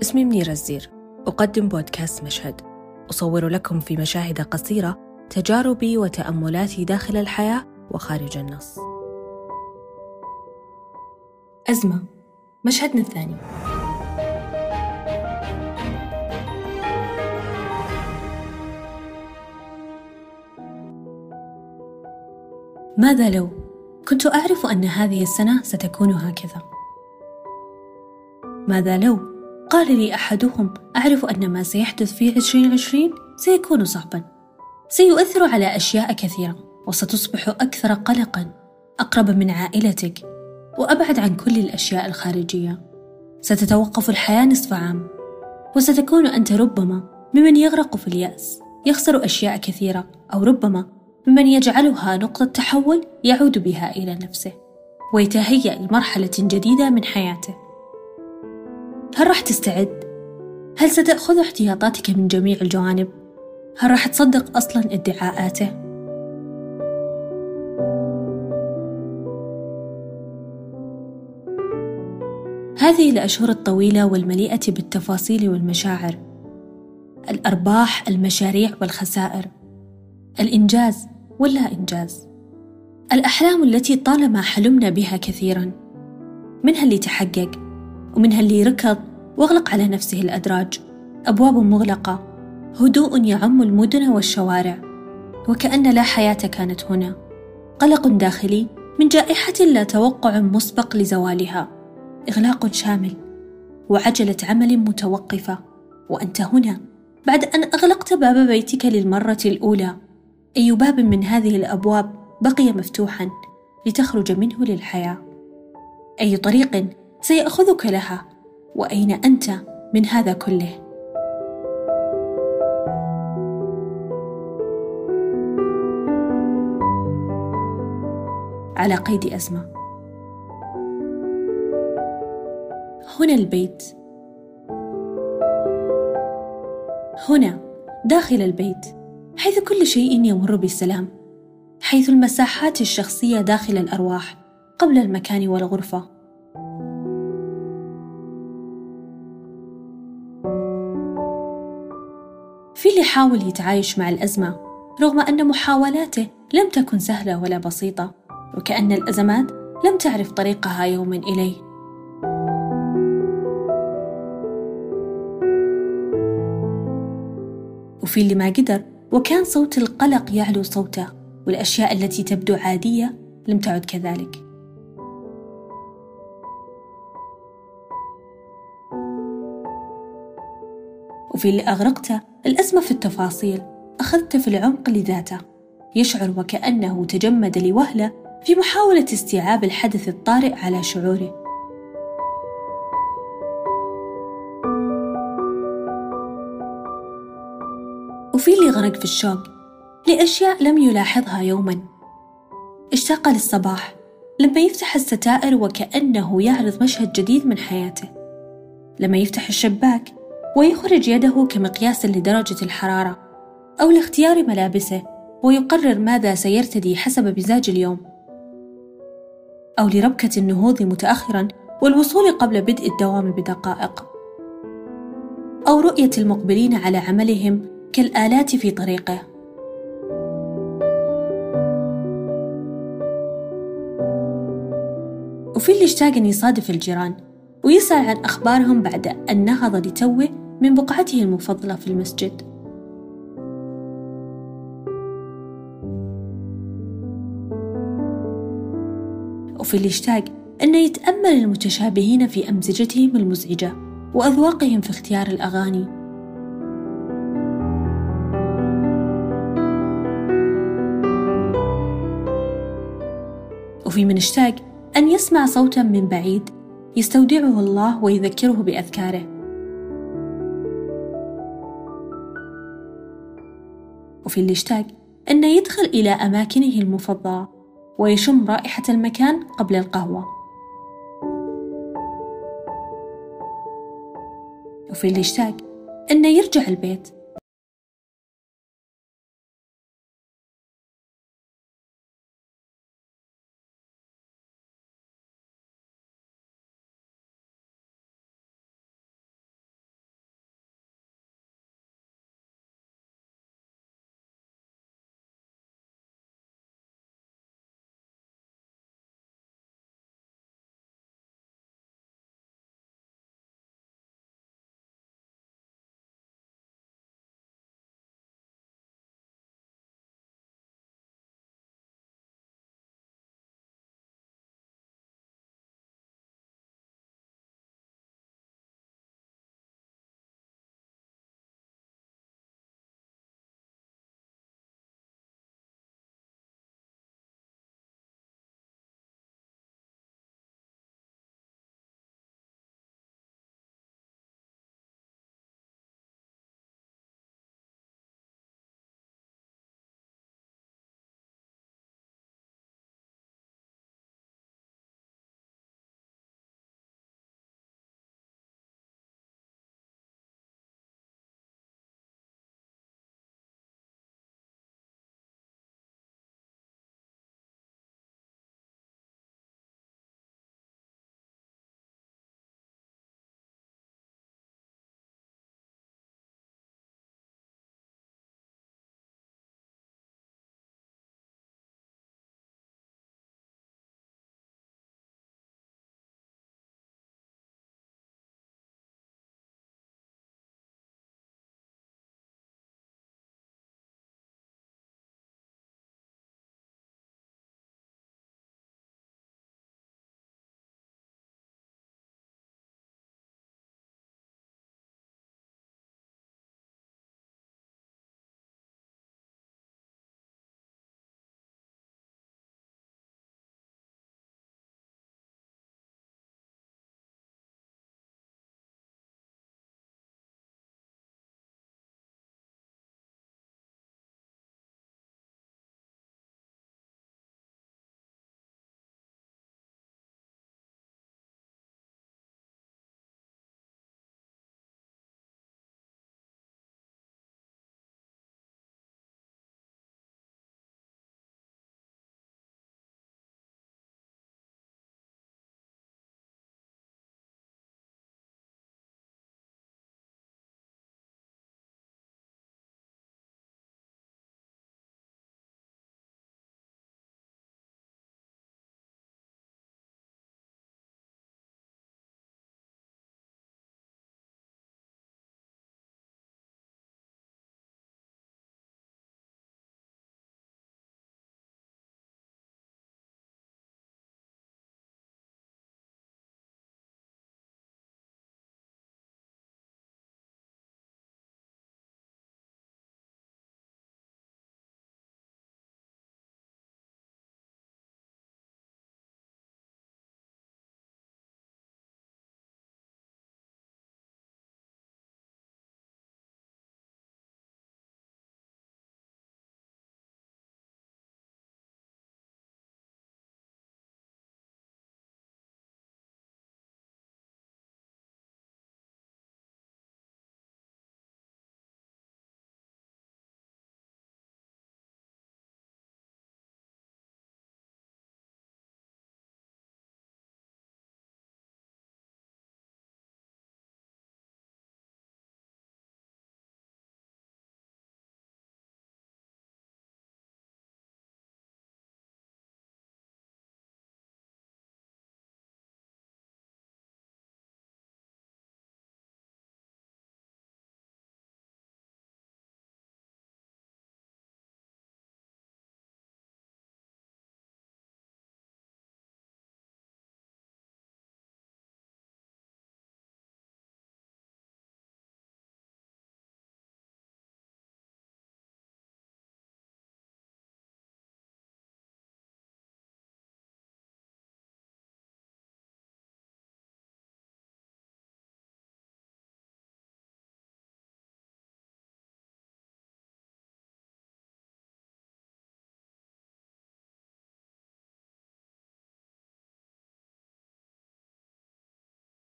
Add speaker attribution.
Speaker 1: اسمي منيرة الزير. أقدم بودكاست مشهد. أصور لكم في مشاهد قصيرة تجاربي وتأملاتي داخل الحياة وخارج النص. أزمة. مشهدنا الثاني. ماذا لو؟ كنت أعرف أن هذه السنة ستكون هكذا؟ ماذا لو؟ قال لي أحدهم أعرف أن ما سيحدث في 2020 سيكون صعبا. سيؤثر على أشياء كثيرة وستصبح أكثر قلقا أقرب من عائلتك وأبعد عن كل الأشياء الخارجية. ستتوقف الحياة نصف عام وستكون أنت ربما ممن يغرق في اليأس يخسر أشياء كثيرة أو ربما ممن يجعلها نقطة تحول يعود بها إلى نفسه ويتهيأ لمرحلة جديدة من حياته هل راح تستعد؟ هل ستأخذ احتياطاتك من جميع الجوانب؟ هل راح تصدق أصلا ادعاءاته؟ هذه الأشهر الطويلة والمليئة بالتفاصيل والمشاعر الأرباح المشاريع والخسائر الإنجاز واللا إنجاز. الأحلام التي طالما حلمنا بها كثيرا منها اللي تحقق ومنها اللي ركض واغلق على نفسه الأدراج. أبواب مغلقة هدوء يعم المدن والشوارع. وكأن لا حياة كانت هنا. قلق داخلي من جائحة لا توقع مسبق لزوالها. إغلاق شامل وعجلة عمل متوقفة. وأنت هنا بعد أن أغلقت باب بيتك للمرة الأولى. أي باب من هذه الأبواب بقي مفتوحا لتخرج منه للحياة. أي طريق سيأخذك لها وأين أنت من هذا كله؟ على قيد أزمة. هنا البيت. هنا داخل البيت. حيث كل شيء يمر بسلام حيث المساحات الشخصية داخل الأرواح قبل المكان والغرفة. في اللي حاول يتعايش مع الأزمة رغم أن محاولاته لم تكن سهلة ولا بسيطة وكأن الأزمات لم تعرف طريقها يوما إليه. وفي اللي ما قدر وكان صوت القلق يعلو صوته والأشياء التي تبدو عادية لم تعد كذلك. وفي اللي أغرقته الأزمة في التفاصيل أخذت في العمق لذاته. يشعر وكأنه تجمد لوهلة في محاولة استيعاب الحدث الطارئ على شعوره. وفي اللي غرق في الشوق لأشياء لم يلاحظها يوما. اشتاق للصباح لما يفتح الستائر وكأنه يعرض مشهد جديد من حياته. لما يفتح الشباك ويخرج يده كمقياس لدرجة الحرارة أو لاختيار ملابسه ويقرر ماذا سيرتدي حسب مزاج اليوم. أو لربكة النهوض متأخرا والوصول قبل بدء الدوام بدقائق. أو رؤية المقبلين على عملهم كالآلات في طريقه. وفي اللي اشتاق أن يصادف الجيران ويسأل عن أخبارهم بعد أن نهض لتوه من بقعته المفضلة في المسجد. وفي اللي اشتاق أنه يتأمل المتشابهين في أمزجتهم المزعجة وأذواقهم في اختيار الأغاني. وفي من اشتاق أن يسمع صوتا من بعيد يستودعه الله ويذكره بأذكاره. وفي اللي اشتاق أن يدخل إلى أماكنه المفضلة ويشم رائحة المكان قبل القهوة. وفي اللي اشتاق أن يرجع البيت